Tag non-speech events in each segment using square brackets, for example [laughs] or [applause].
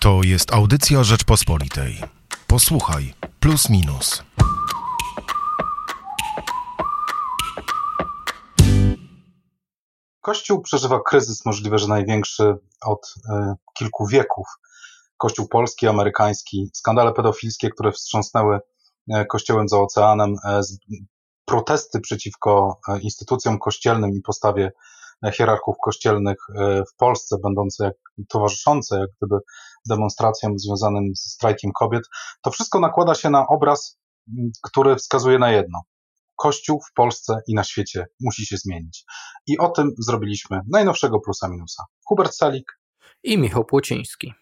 To jest audycja Rzeczpospolitej. Posłuchaj, plus minus. Kościół przeżywa kryzys możliwe, że największy od e, kilku wieków. Kościół polski, amerykański, skandale pedofilskie, które wstrząsnęły e, Kościołem za oceanem, e, protesty przeciwko instytucjom kościelnym i postawie hierarchów kościelnych w Polsce, będące jak, towarzyszące jak gdyby demonstracjom związanym z strajkiem kobiet, to wszystko nakłada się na obraz, który wskazuje na jedno. Kościół w Polsce i na świecie musi się zmienić. I o tym zrobiliśmy najnowszego plusa minusa. Hubert Salik i Michał Płociński.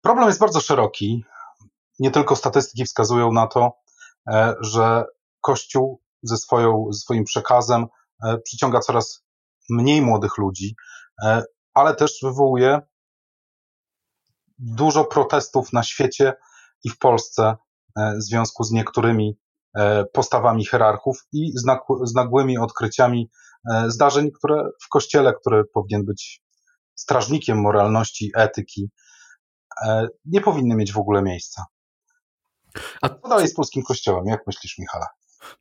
Problem jest bardzo szeroki. Nie tylko statystyki wskazują na to, e, że Kościół ze, swoją, ze swoim przekazem e, przyciąga coraz mniej młodych ludzi, e, ale też wywołuje dużo protestów na świecie i w Polsce w związku z niektórymi E, postawami hierarchów i z nagłymi odkryciami e, zdarzeń, które w kościele, który powinien być strażnikiem moralności, etyki, e, nie powinny mieć w ogóle miejsca. A co dalej z polskim kościołem? Jak myślisz, Michale?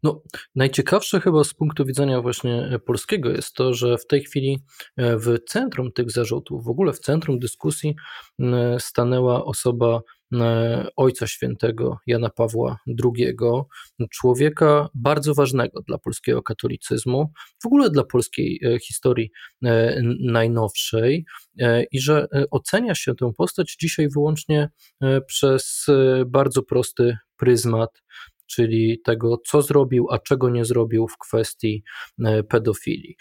No, najciekawsze chyba z punktu widzenia właśnie polskiego jest to, że w tej chwili w centrum tych zarzutów, w ogóle w centrum dyskusji stanęła osoba E, Ojca Świętego Jana Pawła II, człowieka bardzo ważnego dla polskiego katolicyzmu, w ogóle dla polskiej e, historii e, najnowszej, i że ocenia się tę postać dzisiaj wyłącznie przez bardzo prosty pryzmat czyli tego, co zrobił, a czego nie zrobił w kwestii pedofilii.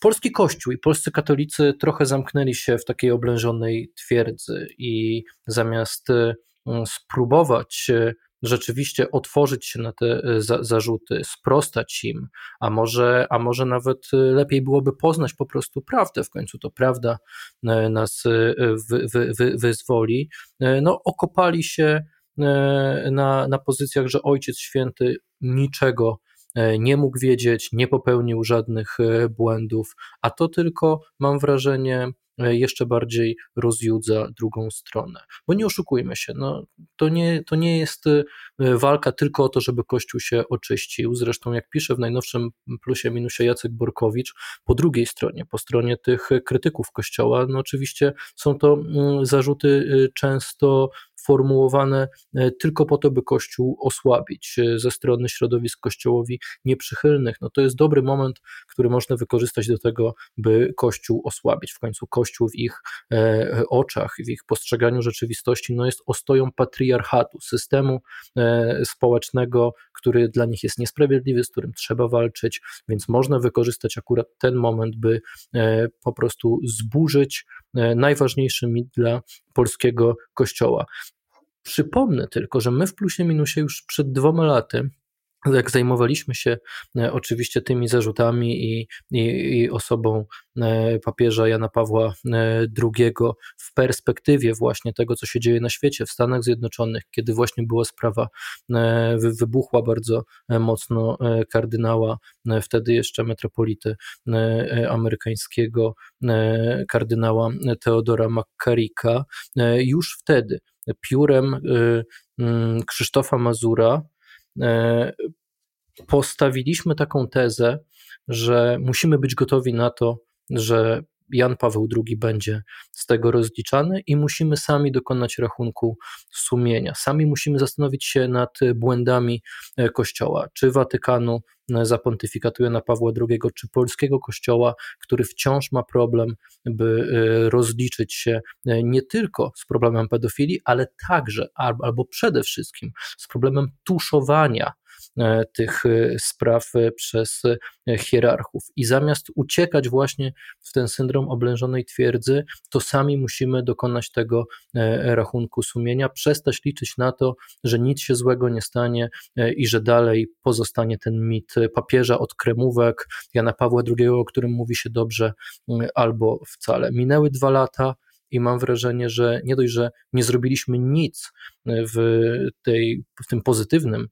Polski Kościół i polscy katolicy trochę zamknęli się w takiej oblężonej twierdzy i zamiast E, spróbować e, rzeczywiście otworzyć się na te e, za, zarzuty, sprostać im, a może, a może nawet lepiej byłoby poznać po prostu prawdę, w końcu to prawda nas wy, wy, wy, wyzwoli, no okopali się na, na pozycjach, że Ojciec Święty niczego nie mógł wiedzieć, nie popełnił żadnych błędów, a to tylko, mam wrażenie, E, jeszcze bardziej rozjudza drugą stronę. Bo nie oszukujmy się, no, to, nie, to nie jest e, walka tylko o to, żeby Kościół się oczyścił. Zresztą, jak pisze w najnowszym plusie minusie Jacek Borkowicz, po drugiej stronie, po stronie tych krytyków Kościoła, no oczywiście są to mm, zarzuty e, często formułowane e, tylko po to, by Kościół osłabić e, ze strony środowisk kościołowi nieprzychylnych. No to jest dobry moment, który można wykorzystać do tego, by Kościół osłabić. W końcu Kościół w ich e, oczach, w ich postrzeganiu rzeczywistości no jest ostoją patriarchatu, systemu społecznego, który dla nich jest niesprawiedliwy, z którym trzeba walczyć, więc można wykorzystać akurat ten moment, by po prostu zburzyć najważniejszy mit dla polskiego kościoła. Przypomnę tylko, że my w plusie minusie już przed dwoma laty jak zajmowaliśmy się e, oczywiście tymi zarzutami i, i, i, osobą e, papieża Jana Pawła e, II w perspektywie właśnie tego, co się dzieje na świecie, w Stanach Zjednoczonych, kiedy właśnie była sprawa, wybuchła bardzo mocno kardynała, wtedy jeszcze metropolity amerykańskiego, kardynała Teodora McCarricka, już wtedy piórem y, mm, Krzysztofa Mazura e, postawiliśmy taką tezę, że musimy być gotowi na to, że Jan Paweł II będzie z tego rozliczany i musimy sami dokonać rachunku sumienia. Sami musimy zastanowić się nad błędami e, Kościoła, czy Watykanu e, za pontyfikatu Jana Pawła II, czy polskiego Kościoła, który wciąż ma problem, by e, rozliczyć się nie tylko z problemem pedofilii, ale także albo przede wszystkim z problemem tuszowania tych e, spraw e, przez hierarchów. I zamiast uciekać właśnie w ten syndrom oblężonej twierdzy, to sami musimy dokonać tego rachunku sumienia, przestać liczyć na to, że nic się złego nie stanie i że dalej pozostanie ten mit papieża od kremówek, Jana Pawła II, o którym mówi się dobrze, albo wcale. Minęły dwa lata, i mam wrażenie, że nie dość, że nie zrobiliśmy nic w, tej, w tym pozytywnym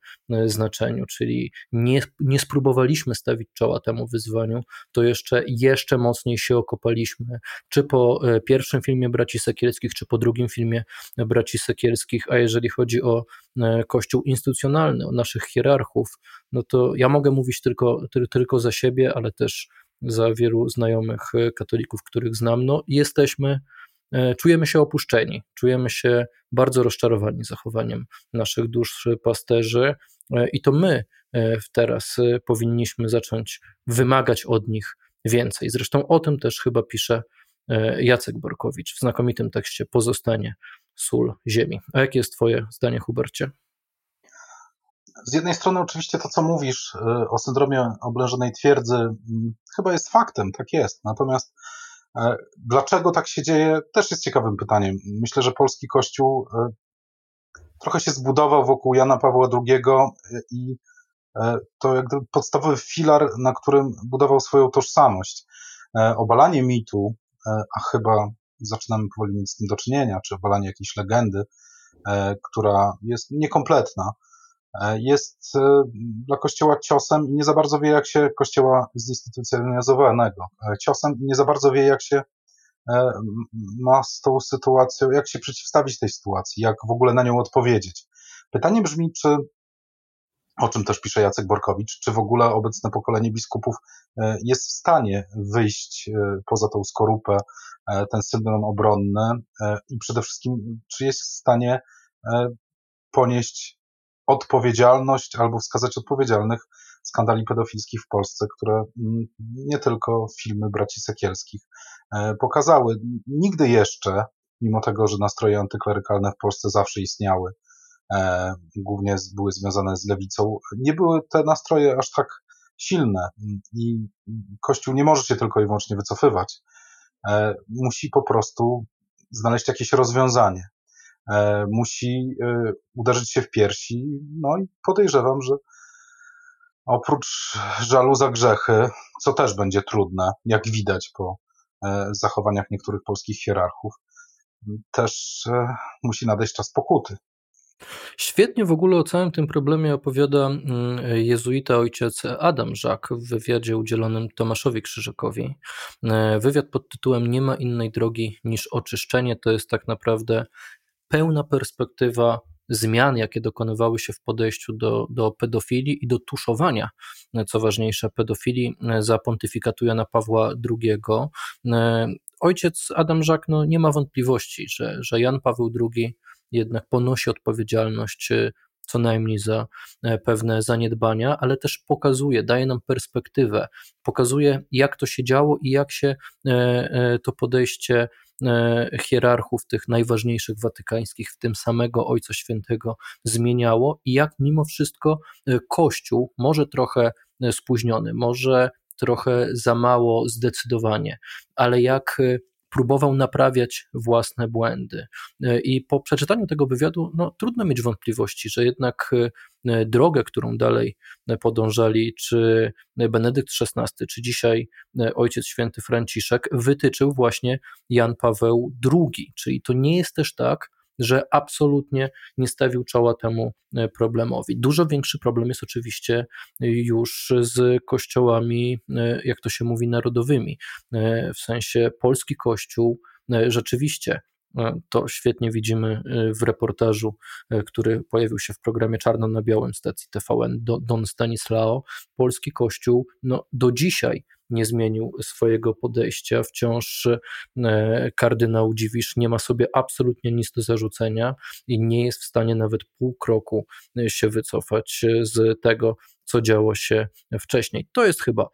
znaczeniu, czyli nie, nie spróbowaliśmy stawić czoła temu wyzwaniu, to jeszcze, jeszcze mocniej się okopaliśmy, czy po pierwszym filmie Braci Sekielskich, czy po drugim filmie Braci Sekielskich, a jeżeli chodzi o kościół instytucjonalny, o naszych hierarchów, no to ja mogę mówić tylko, tylko za siebie, ale też za wielu znajomych e, katolików, których znam, no jesteśmy, e, czujemy się opuszczeni, czujemy się bardzo rozczarowani zachowaniem naszych dusz pasterzy e, i to my teraz powinniśmy zacząć wymagać od nich więcej. Zresztą o tym też chyba pisze Jacek Borkowicz w znakomitym tekście Pozostanie sól ziemi. A jakie jest Twoje zdanie, Hubercie? z jednej strony oczywiście to, co mówisz o syndromie oblężonej twierdzy, mm, chyba jest faktem, tak jest. Natomiast e, dlaczego tak się dzieje, też jest ciekawym pytaniem. Myślę, że polski kościół e, trochę się zbudował wokół Jana Pawła II e, i to jak podstawowy filar, na którym budował swoją tożsamość. Obalanie mitu, a chyba zaczynamy powoli mieć z tym do czynienia, czy obalanie jakiejś legendy, która jest niekompletna, E, jest e, dla Kościoła ciosem i nie za bardzo wie, jak się Kościoła zinstytucjonalizowanego, e, ciosem i nie za bardzo wie, jak się ma z tą sytuacją, jak się przeciwstawić tej sytuacji, jak w ogóle na nią odpowiedzieć. Pytanie brzmi, czy, o czym też pisze Jacek Borkowicz, czy w ogóle obecne pokolenie biskupów jest w stanie wyjść poza tą skorupę, ten syndrom obronny i przede wszystkim, czy jest w stanie ponieść odpowiedzialność albo wskazać odpowiedzialnych skandali pedofilskich w Polsce, które mm, nie tylko filmy braci Sekielskich e, pokazały. Nigdy jeszcze, mimo tego, że nastroje antyklerykalne w Polsce zawsze istniały, e, głównie były związane z lewicą, nie były te nastroje aż tak silne i Kościół nie może się tylko i wyłącznie wycofywać. E, musi po prostu znaleźć jakieś rozwiązanie. E, musi e, uderzyć się w piersi. No i podejrzewam, że oprócz żalu za grzechy, co też będzie trudne, jak widać po e, zachowaniach niektórych polskich hierarchów, też musi nadejść czas pokuty. Świetnie w ogóle o całym tym problemie opowiada mm, jezuita ojciec Adam Żak w wywiadzie udzielonym Tomaszowi Krzyżakowi. Wywiad pod tytułem Nie ma innej drogi niż oczyszczenie to jest tak naprawdę pełna perspektywa zmian, jakie dokonywały się w podejściu do, do pedofilii i do tuszowania, co ważniejsze, pedofilii za pontyfikatu Jana Pawła II. Ojciec Adam Żak no, nie ma wątpliwości, że, że Jan Paweł II jednak ponosi odpowiedzialność co najmniej za pewne zaniedbania, ale też pokazuje, daje nam perspektywę, pokazuje, jak to się działo i jak się e, e, to podejście E, hierarchów tych najważniejszych watykańskich, w tym samego Ojca Świętego, zmieniało i jak mimo wszystko e, Kościół, może trochę e, spóźniony, może trochę za mało zdecydowanie, ale jak próbował naprawiać własne błędy. E, I po przeczytaniu tego wywiadu, no, trudno mieć wątpliwości, że jednak e, drogę, którą dalej podążali, czy Benedykt XVI, czy dzisiaj e, Ojciec Święty Franciszek, wytyczył właśnie Jan Paweł II. Czyli to nie jest też tak, że absolutnie nie stawił czoła temu e, problemowi. Dużo większy problem jest oczywiście już z kościołami, e, jak to się mówi, narodowymi. E, w sensie polski kościół rzeczywiście to świetnie widzimy w reportażu, który pojawił się w programie Czarno na Białym stacji TVN Don Stanislao. Polski Kościół no, do dzisiaj nie zmienił swojego podejścia. Wciąż e, kardynał Dziwisz nie ma sobie absolutnie nic do zarzucenia i nie jest w stanie nawet pół kroku e, się wycofać e, z tego, co działo się wcześniej. To jest chyba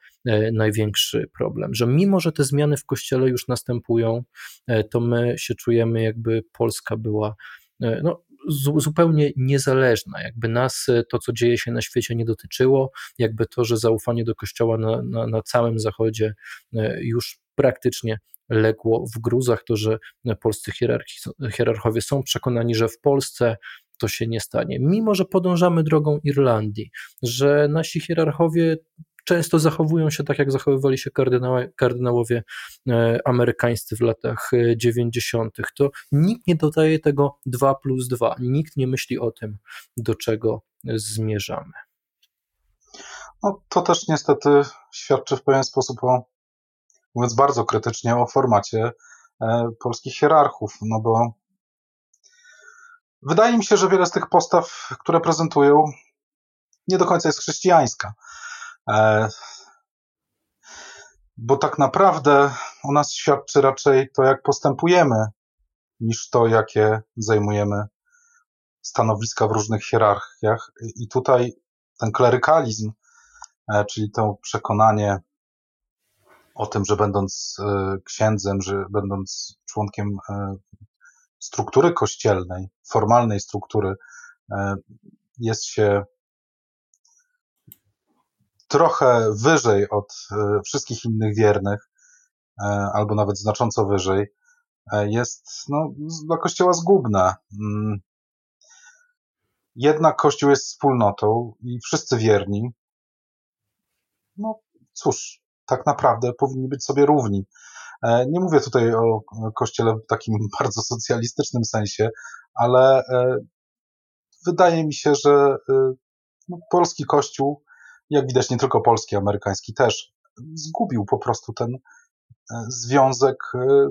największy problem, że mimo, że te zmiany w kościele już następują, to my się czujemy, jakby Polska była no, zupełnie niezależna, jakby nas e, to, co dzieje się na świecie, nie dotyczyło, jakby to, że zaufanie do Kościoła na, na, na całym Zachodzie e, już praktycznie legło w gruzach, to, że polscy hierarchowie są przekonani, że w Polsce to się nie stanie, mimo że podążamy drogą Irlandii, że nasi hierarchowie często zachowują się tak, jak zachowywali się kardynałowie amerykańscy w latach 90. To nikt nie dodaje tego 2 plus 2, nikt nie myśli o tym, do czego zmierzamy. No, to też niestety świadczy w pewien sposób o, mówiąc bardzo krytycznie, o formacie e, polskich hierarchów, no bo wydaje mi się, że wiele z tych postaw, które prezentują, nie do końca jest chrześcijańska. E, bo tak naprawdę o nas świadczy raczej to, jak postępujemy, niż to, jakie zajmujemy stanowiska w różnych hierarchiach. I tutaj ten klerykalizm, e, czyli to przekonanie o tym, że będąc e, księdzem, że będąc członkiem struktury kościelnej, formalnej struktury, jest się trochę wyżej od wszystkich innych wiernych, albo nawet znacząco wyżej, jest no, dla Kościoła zgubne. Mm, jednak Kościół jest wspólnotą i wszyscy wierni. No cóż, tak naprawdę powinni być sobie równi. E, nie mówię tutaj o Kościele w takim [laughs] bardzo socjalistycznym sensie, ale e, wydaje mi się, że e, no, polski Kościół, jak widać nie tylko polski, amerykański też, zgubił po prostu ten związek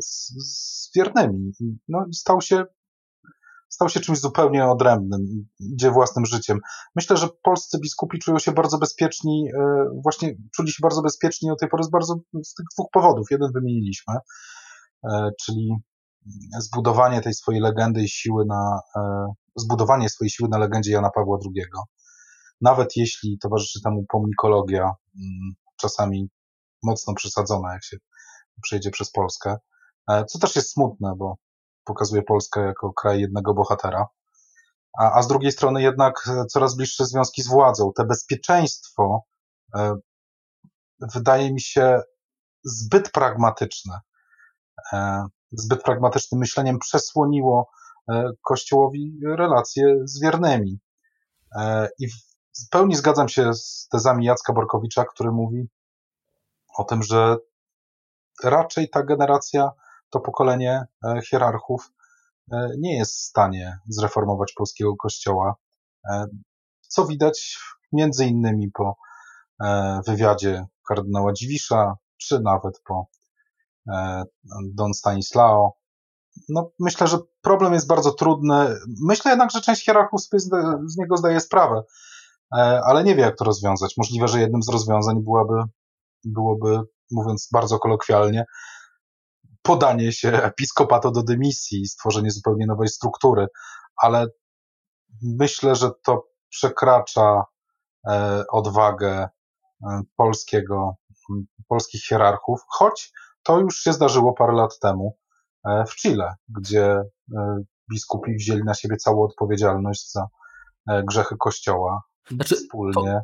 z, z wiernymi. No, stał się stał się czymś zupełnie odrębnym, idzie własnym życiem. Myślę, że polscy biskupi czują się bardzo bezpieczni, e, właśnie czuli się bardzo bezpieczni do tej pory z bardzo z tych dwóch powodów. Jeden wymieniliśmy, e, czyli zbudowanie tej swojej legendy i siły na, e, zbudowanie swojej siły na legendzie Jana Pawła II. Nawet jeśli towarzyszy temu pomnikologia, mm, czasami mocno przesadzona, jak się przejdzie przez Polskę, co też jest smutne, bo pokazuje Polskę jako kraj jednego bohatera. A, a z drugiej strony jednak coraz bliższe związki z władzą. Te bezpieczeństwo e, wydaje mi się zbyt pragmatyczne. E, zbyt pragmatycznym myśleniem przesłoniło e, Kościołowi relacje z wiernymi. E, I w pełni zgadzam się z tezami Jacka Borkowicza, który mówi o tym, że raczej ta generacja to pokolenie e, hierarchów e, nie jest w stanie zreformować polskiego kościoła, e, co widać między innymi po wywiadzie kardynała Dziwisza, czy nawet po Don Stanislao. No, myślę, że problem jest bardzo trudny. Myślę jednak, że część hierarchów sobie z niego zdaje sprawę, ale nie wie, jak to rozwiązać. Możliwe, że jednym z rozwiązań byłaby, byłoby, mówiąc bardzo kolokwialnie, podanie się episkopatu do dymisji, stworzenie zupełnie nowej struktury, ale myślę, że to przekracza e, odwagę e, polskiego, polskich hierarchów, choć to już się zdarzyło parę lat temu e, w Chile, gdzie biskupi wzięli na siebie całą odpowiedzialność za grzechy Kościoła znaczy, wspólnie. To,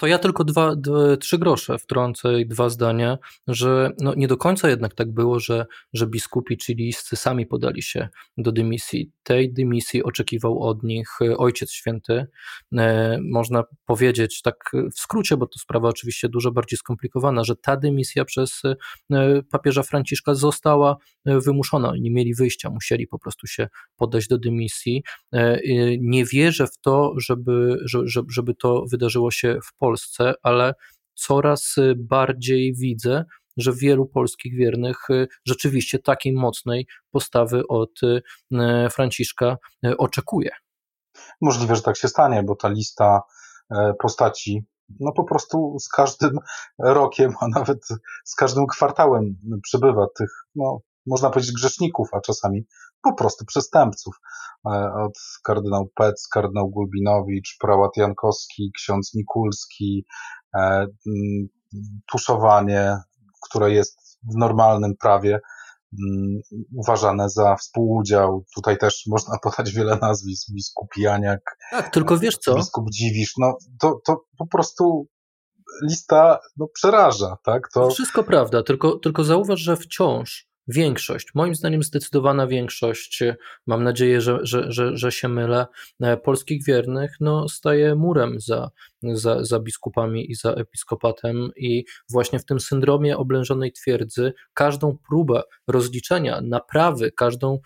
to ja tylko dwa, dwa, trzy grosze wtrącę i dwa zdania, że no nie do końca jednak tak było, że, że biskupi chilijscy sami podali się do dymisji. Tej dymisji oczekiwał od nich Ojciec Święty. E, można powiedzieć tak w skrócie, bo to sprawa oczywiście dużo bardziej skomplikowana, że ta dymisja przez e, papieża Franciszka została e, wymuszona. Nie mieli wyjścia, musieli po prostu się podać do dymisji. Nie wierzę w to, żeby, żeby to wydarzyło się w Polsce Polsce, ale coraz y, bardziej widzę, że wielu polskich wiernych y, rzeczywiście takiej mocnej postawy od y, Franciszka oczekuje. Możliwe, że tak się stanie, bo ta lista e, postaci no po prostu z każdym [laughs] rokiem, a nawet z każdym kwartałem przybywa tych, no, można powiedzieć, grzeszników, a czasami po prostu przestępców. E, od kardynał Pec, kardynał Gulbinowicz, prałat Jankowski, ksiądz Mikulski, e, mm, tuszowanie, które jest w normalnym prawie mm, uważane za współudział. Tutaj też można [laughs] podać wiele nazwisk, biskup Janiak. Tak, tylko wiesz co? Biskup Dziwisz, no to, to po prostu lista no, przeraża, tak? To... Wszystko prawda, tylko, tylko zauważ, że wciąż większość, moim zdaniem zdecydowana większość, mam nadzieję, że, że, że, że się mylę, e, polskich wiernych no, staje murem za za, za biskupami i za episkopatem. I właśnie w tym syndromie oblężonej twierdzy każdą próbę rozliczenia, naprawy, każdą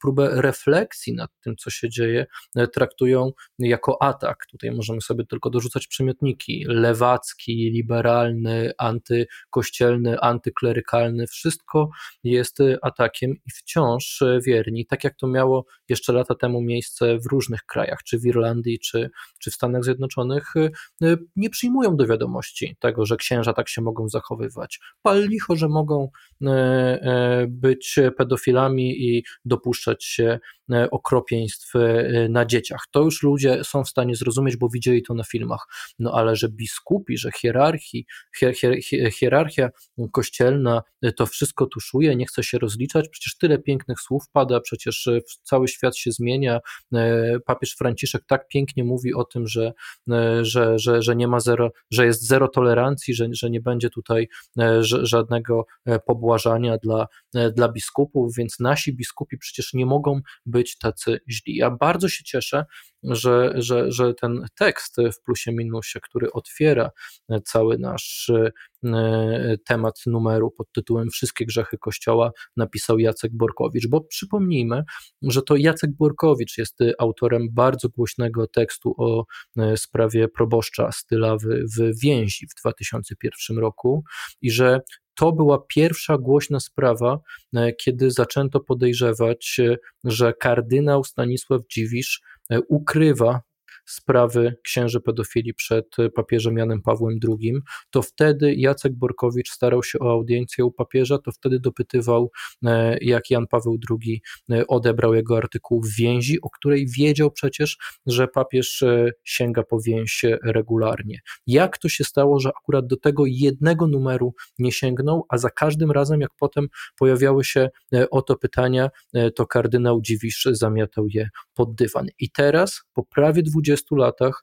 próbę refleksji nad tym, co się dzieje, traktują jako atak. Tutaj możemy sobie tylko dorzucać przymiotniki. Lewacki, liberalny, antykościelny, antyklerykalny, wszystko jest atakiem i wciąż wierni, tak jak to miało jeszcze lata temu miejsce w różnych krajach, czy w Irlandii, czy, czy w Stanach Zjednoczonych, nie przyjmują do wiadomości tego, że księża tak się mogą zachowywać. Pal licho, że mogą e, e, być pedofilami i dopuszczać się okropieństw na dzieciach. To już ludzie są w stanie zrozumieć, bo widzieli to na filmach. No ale że biskupi, że hierarchii, hier, hier, hierarchia kościelna to wszystko tuszuje, nie chce się rozliczać, przecież tyle pięknych słów pada, przecież cały świat się zmienia. Papież Franciszek tak pięknie mówi o tym, że, że, że, że nie ma zero, że jest zero tolerancji, że, że nie będzie tutaj żadnego pobłażania dla, dla biskupów, więc nasi biskupi przecież nie mogą być tacy źli. Ja bardzo się cieszę, że, że, że ten tekst w plusie minusie, który otwiera cały nasz e, temat numeru pod tytułem Wszystkie grzechy Kościoła napisał Jacek Borkowicz, bo przypomnijmy, że to Jacek Borkowicz jest autorem bardzo głośnego tekstu o e, sprawie proboszcza Stylawy w Więzi w 2001 roku i że to była pierwsza głośna sprawa, e, kiedy zaczęto podejrzewać, e, że kardynał Stanisław Dziwisz e, ukrywa sprawy księży pedofili przed papieżem Janem Pawłem II, to wtedy Jacek Borkowicz starał się o audiencję u papieża, to wtedy dopytywał, e, jak Jan Paweł II e, odebrał jego artykuł w więzi, o której wiedział przecież, że papież e, sięga po więź regularnie. Jak to się stało, że akurat do tego jednego numeru nie sięgnął, a za każdym razem, jak potem pojawiały się o to pytania, to kardynał Dziwisz zamiatał je pod dywan. I teraz, po prawie 20 latach,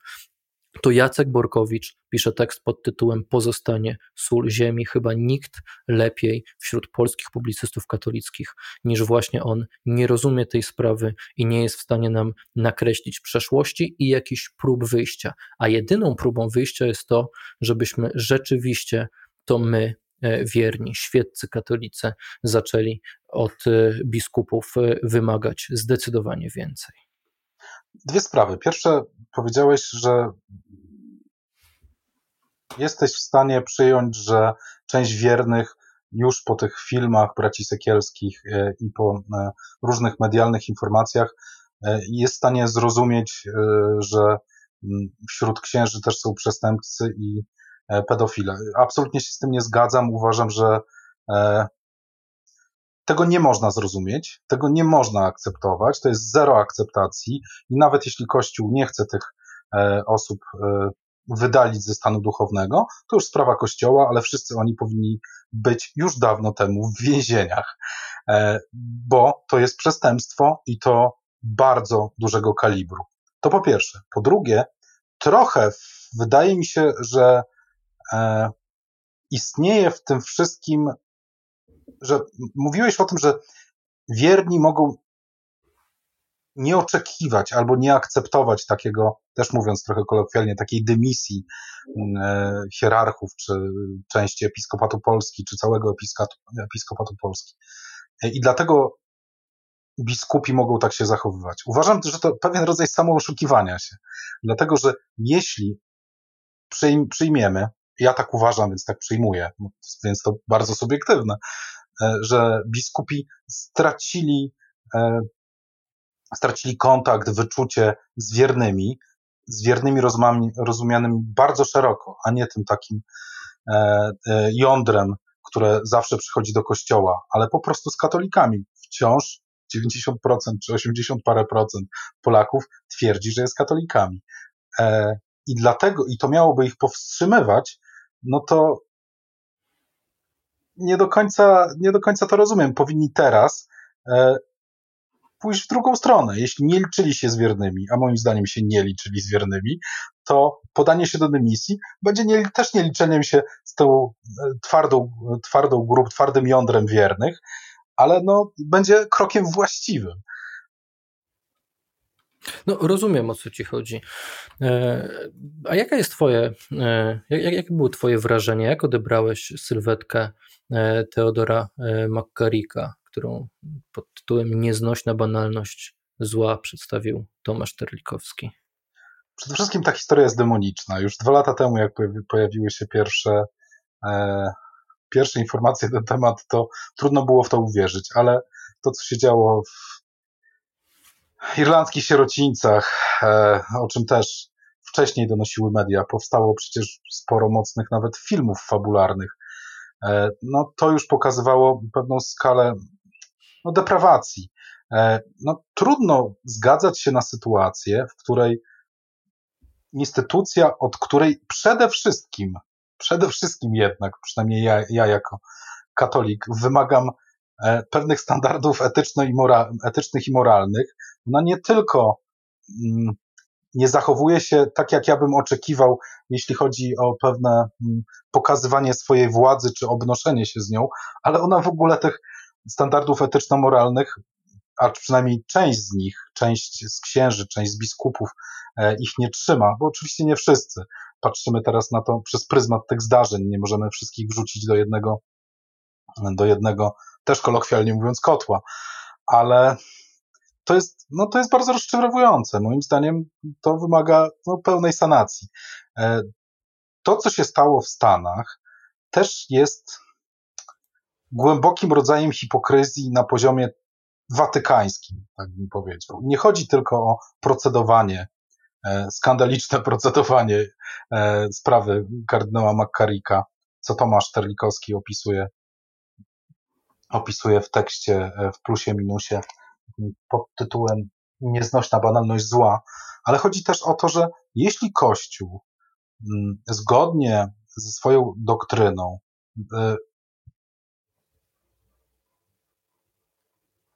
to Jacek Borkowicz pisze tekst pod tytułem Pozostanie sól ziemi. Chyba nikt lepiej wśród polskich publicystów katolickich niż właśnie on nie rozumie tej sprawy i nie jest w stanie nam nakreślić przeszłości i jakichś prób wyjścia. A jedyną próbą wyjścia jest to, żebyśmy rzeczywiście to my, e, wierni, świeccy katolicy, zaczęli od e, biskupów e, wymagać zdecydowanie więcej. Dwie sprawy. Pierwsze, powiedziałeś, że jesteś w stanie przyjąć, że część wiernych już po tych filmach braci Sekielskich e, i po e, różnych medialnych informacjach e, jest w stanie zrozumieć, że wśród księży też są przestępcy i pedofile. Absolutnie się z tym nie zgadzam. Uważam, że tego nie można zrozumieć, tego nie można akceptować, to jest zero akceptacji i nawet jeśli Kościół nie chce tych e, osób e, wydalić ze stanu duchownego, to już sprawa Kościoła, ale wszyscy oni powinni być już dawno temu w więzieniach, e, bo to jest przestępstwo i to bardzo dużego kalibru. To po pierwsze. Po drugie, trochę wydaje mi się, że istnieje w tym wszystkim że mówiłeś o tym, że wierni mogą nie oczekiwać albo nie akceptować takiego, też mówiąc trochę kolokwialnie, takiej dymisji mm, e, hierarchów, czy części Episkopatu Polski, czy całego episkopatu, episkopatu Polski. E, I dlatego biskupi mogą tak się zachowywać. Uważam, że to pewien rodzaj samooszukiwania się. Dlatego, że jeśli przyjmiemy, ja tak uważam, więc tak przyjmuję, więc to bardzo subiektywne, że biskupi stracili, e, stracili kontakt, wyczucie z wiernymi, z wiernymi rozumianymi bardzo szeroko, a nie tym takim e, jądrem, które zawsze przychodzi do kościoła, ale po prostu z katolikami. Wciąż 90% czy 80 parę procent Polaków twierdzi, że jest katolikami. I dlatego, i to miałoby ich powstrzymywać, no to nie do końca, nie do końca to rozumiem. Powinni teraz e, pójść w drugą stronę. Jeśli nie liczyli się z wiernymi, a moim zdaniem się nie liczyli z wiernymi, to podanie się do dymisji będzie nie, też nie liczeniem się z tą e, twardą, twardą grup, twardym jądrem wiernych, ale no, będzie krokiem właściwym. No, rozumiem o co ci chodzi. E, a jaka jest twoje, e, jak, jakie było twoje wrażenie, jak odebrałeś sylwetkę e, Teodora McCarricka, którą pod tytułem Nieznośna banalność zła przedstawił Tomasz Terlikowski? Przede wszystkim ta historia jest demoniczna. Już dwa lata temu, jak pojawiły się pierwsze, e, pierwsze informacje na ten temat, to trudno było w to uwierzyć, ale to, co się działo w irlandzkich sierocińcach, e, o czym też wcześniej donosiły media, powstało przecież sporo mocnych nawet filmów fabularnych, e, no to już pokazywało pewną skalę no, deprawacji. E, no, trudno zgadzać się na sytuację, w której instytucja, od której przede wszystkim, przede wszystkim jednak, przynajmniej ja, ja jako katolik, wymagam pewnych standardów etycznych i, etycznych i moralnych, ona nie tylko mm, nie zachowuje się tak, jak ja bym oczekiwał, jeśli chodzi o pewne mm, pokazywanie swojej władzy czy obnoszenie się z nią, ale ona w ogóle tych standardów etyczno-moralnych a przynajmniej część z nich, część z księży, część z biskupów e, ich nie trzyma, bo oczywiście nie wszyscy. Patrzymy teraz na to przez pryzmat tych zdarzeń, nie możemy wszystkich wrzucić do jednego, do jednego też kolokwialnie mówiąc, kotła, ale to jest, no to jest bardzo rozczarowujące. Moim zdaniem to wymaga no, pełnej sanacji. E, to, co się stało w Stanach, też jest głębokim rodzajem hipokryzji na poziomie watykańskim, tak bym powiedział. Nie chodzi tylko o procedowanie, e, skandaliczne [laughs] procedowanie e, sprawy kardynała McCarricka, co Tomasz Terlikowski opisuje, opisuje w tekście e, w plusie minusie pod tytułem Nieznośna banalność zła, ale chodzi też o to, że jeśli Kościół zgodnie ze swoją doktryną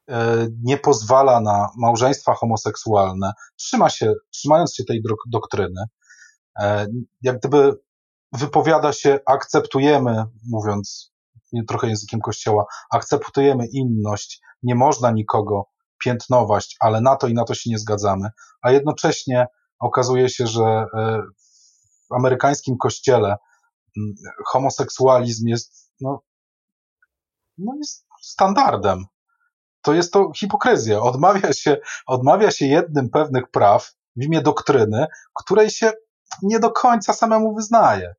E, nie pozwala na małżeństwa homoseksualne, trzyma się, trzymając się tej doktryny, e, jak gdyby wypowiada się, akceptujemy, mówiąc trochę językiem kościoła, akceptujemy inność, nie można nikogo piętnować, ale na to i na to się nie zgadzamy, a jednocześnie okazuje się, że e, w amerykańskim kościele homoseksualizm jest, no, no jest standardem to jest to hipokryzja. Odmawia się, odmawia się jednym pewnych praw w imię doktryny, której się nie do końca samemu wyznaje.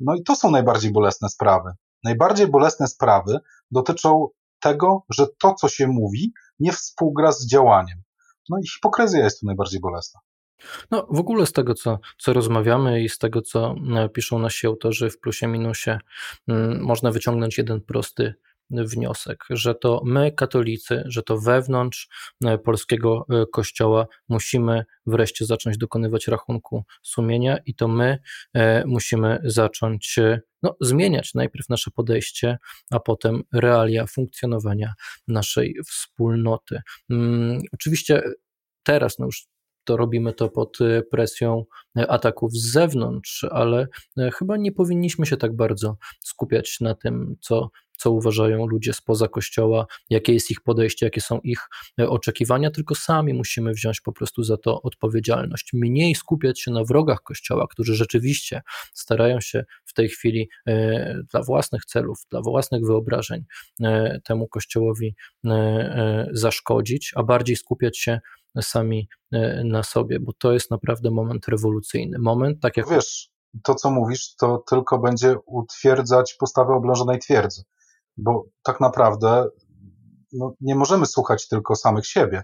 No i to są najbardziej bolesne sprawy. Najbardziej bolesne sprawy dotyczą tego, że to, co się mówi, nie współgra z działaniem. No i hipokryzja jest tu najbardziej bolesna. No, w ogóle z tego, co, co rozmawiamy i z tego, co e, piszą nasi autorzy w plusie minusie, mm, można wyciągnąć jeden prosty wniosek, że to my, katolicy, że to wewnątrz e, polskiego e, kościoła musimy wreszcie zacząć dokonywać rachunku sumienia i to my e, musimy zacząć no, zmieniać najpierw nasze podejście, a potem realia funkcjonowania naszej wspólnoty. Hmm, oczywiście teraz, no już to robimy to pod presją ataków z zewnątrz, ale chyba nie powinniśmy się tak bardzo skupiać na tym, co co uważają ludzie spoza kościoła, jakie jest ich podejście, jakie są ich e, oczekiwania, tylko sami musimy wziąć po prostu za to odpowiedzialność. Mniej skupiać się na wrogach kościoła, którzy rzeczywiście starają się w tej chwili e, dla własnych celów, dla własnych wyobrażeń e, temu kościołowi zaszkodzić, a bardziej skupiać się sami na sobie, bo to jest naprawdę moment rewolucyjny. Moment, tak jak. Wiesz, to co mówisz, to tylko będzie utwierdzać postawę oblężonej twierdzy bo tak naprawdę no, nie możemy słuchać tylko samych siebie.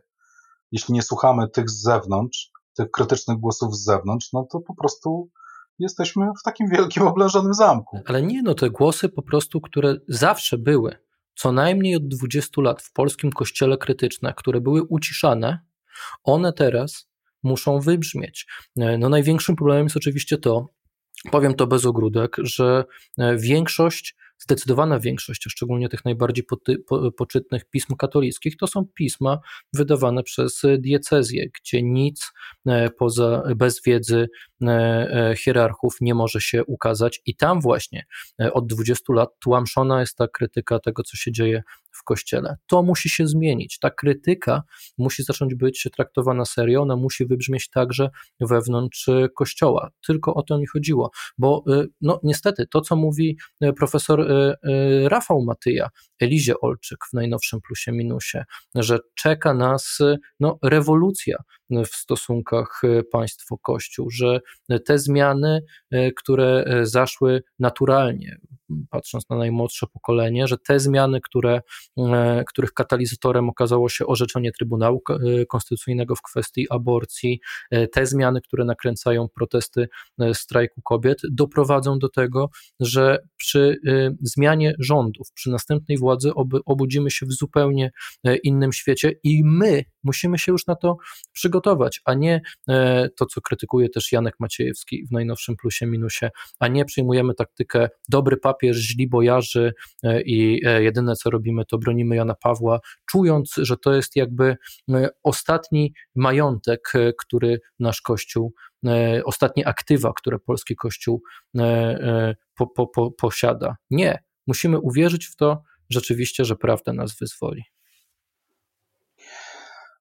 Jeśli nie słuchamy tych z zewnątrz, tych krytycznych głosów z zewnątrz, no to po prostu jesteśmy w takim wielkim [laughs] oblężonym zamku. Ale nie, no te głosy po prostu, które zawsze były, co najmniej od 20 lat w polskim kościele krytyczne, które były uciszane, one teraz muszą wybrzmieć. No największym problemem jest oczywiście to, powiem to bez ogródek, że większość zdecydowana większość, a szczególnie tych najbardziej po, poczytnych pism katolickich, to są pisma wydawane przez diecezję, gdzie nic e, poza, bez wiedzy e, e, hierarchów nie może się ukazać. I tam właśnie od 20 lat tłamszona jest ta krytyka tego, co się dzieje w kościele. To musi się zmienić. Ta krytyka musi zacząć być traktowana serio, ona musi wybrzmieć także wewnątrz kościoła. Tylko o to mi chodziło, bo no niestety to, co mówi profesor Rafał Matyja, Elizie Olczyk w najnowszym plusie minusie, że czeka nas no, rewolucja w stosunkach państwo-kościół, że te zmiany, które zaszły naturalnie, patrząc na najmłodsze pokolenie, że te zmiany, które, których katalizatorem okazało się orzeczenie Trybunału Konstytucyjnego w kwestii aborcji, te zmiany, które nakręcają protesty strajku kobiet, doprowadzą do tego, że przy zmianie rządów, przy następnej władzy obudzimy się w zupełnie innym świecie i my musimy się już na to przygotować, a nie to, co krytykuje też Janek Maciejewski w najnowszym plusie minusie, a nie przyjmujemy taktykę dobry papier, źli bojarzy i jedyne co robimy to bronimy Jana Pawła, czując, że to jest jakby ostatni majątek, który nasz Kościół ostatnie aktywa, które polski Kościół po, po, po, posiada. Nie, musimy uwierzyć w to rzeczywiście, że prawda nas wyzwoli.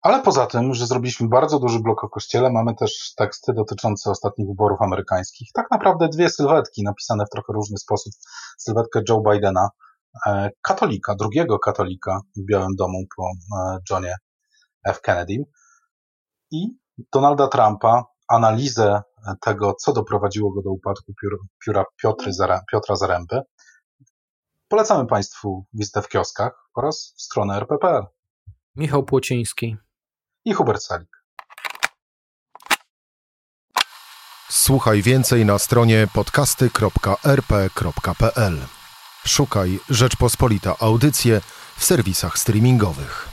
Ale poza tym, że zrobiliśmy bardzo duży blok o kościele, mamy też teksty dotyczące ostatnich wyborów amerykańskich. Tak naprawdę dwie sylwetki napisane w trochę różny sposób. Sylwetkę Joe Bidena, e, katolika, drugiego katolika w Białym Domu po e, Johnie F. Kennedy i Donalda Trumpa, analizę tego, co doprowadziło go do upadku pióra Piotra Zaręby. Polecamy Państwu wizytę w kioskach oraz stronę RPPL. Michał Płociński i Hubert Salik. Słuchaj więcej na stronie podcasty.rp.pl. Szukaj Rzeczpospolita Audycje w serwisach streamingowych.